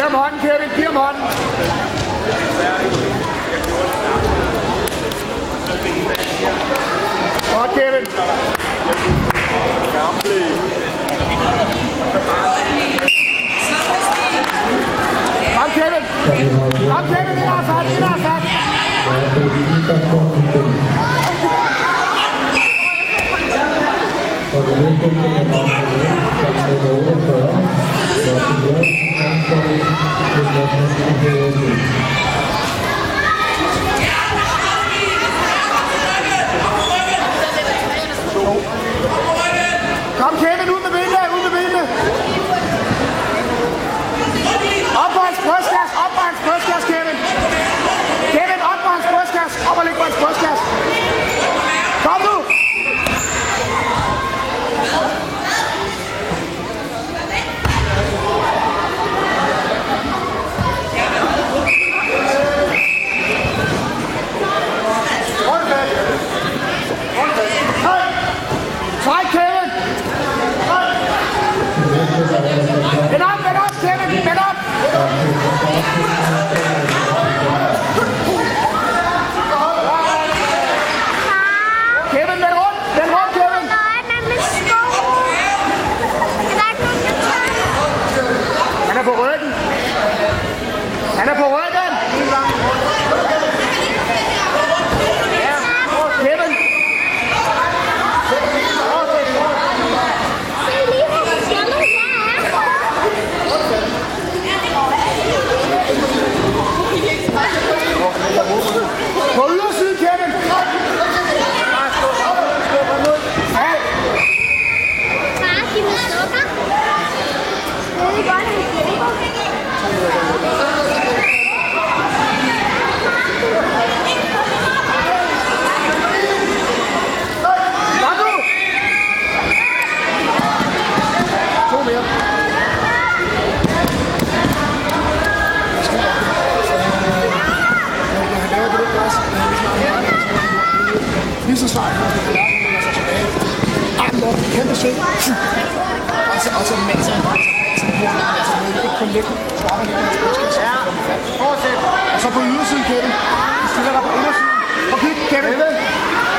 Come on, get it, come on. I'm Kevin. I'm Kevin. I'm Kevin. I'm Kevin. favorable. Så snart han lægger sig tilbage. Armen op, kæmpe sving. Og så, og så masser med ikke kun lidt. Så brystkasse. Ja, fortsæt. Og så på ydersiden, Kevin. Du stiller dig på indersiden. Og kig, Kevin.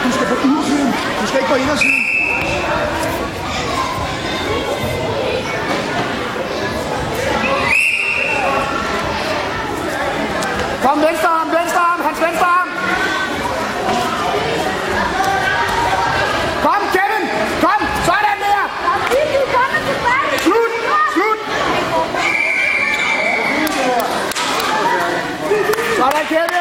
Du skal på ydersiden. Du skal ikke på indersiden. Kom, venstre get it.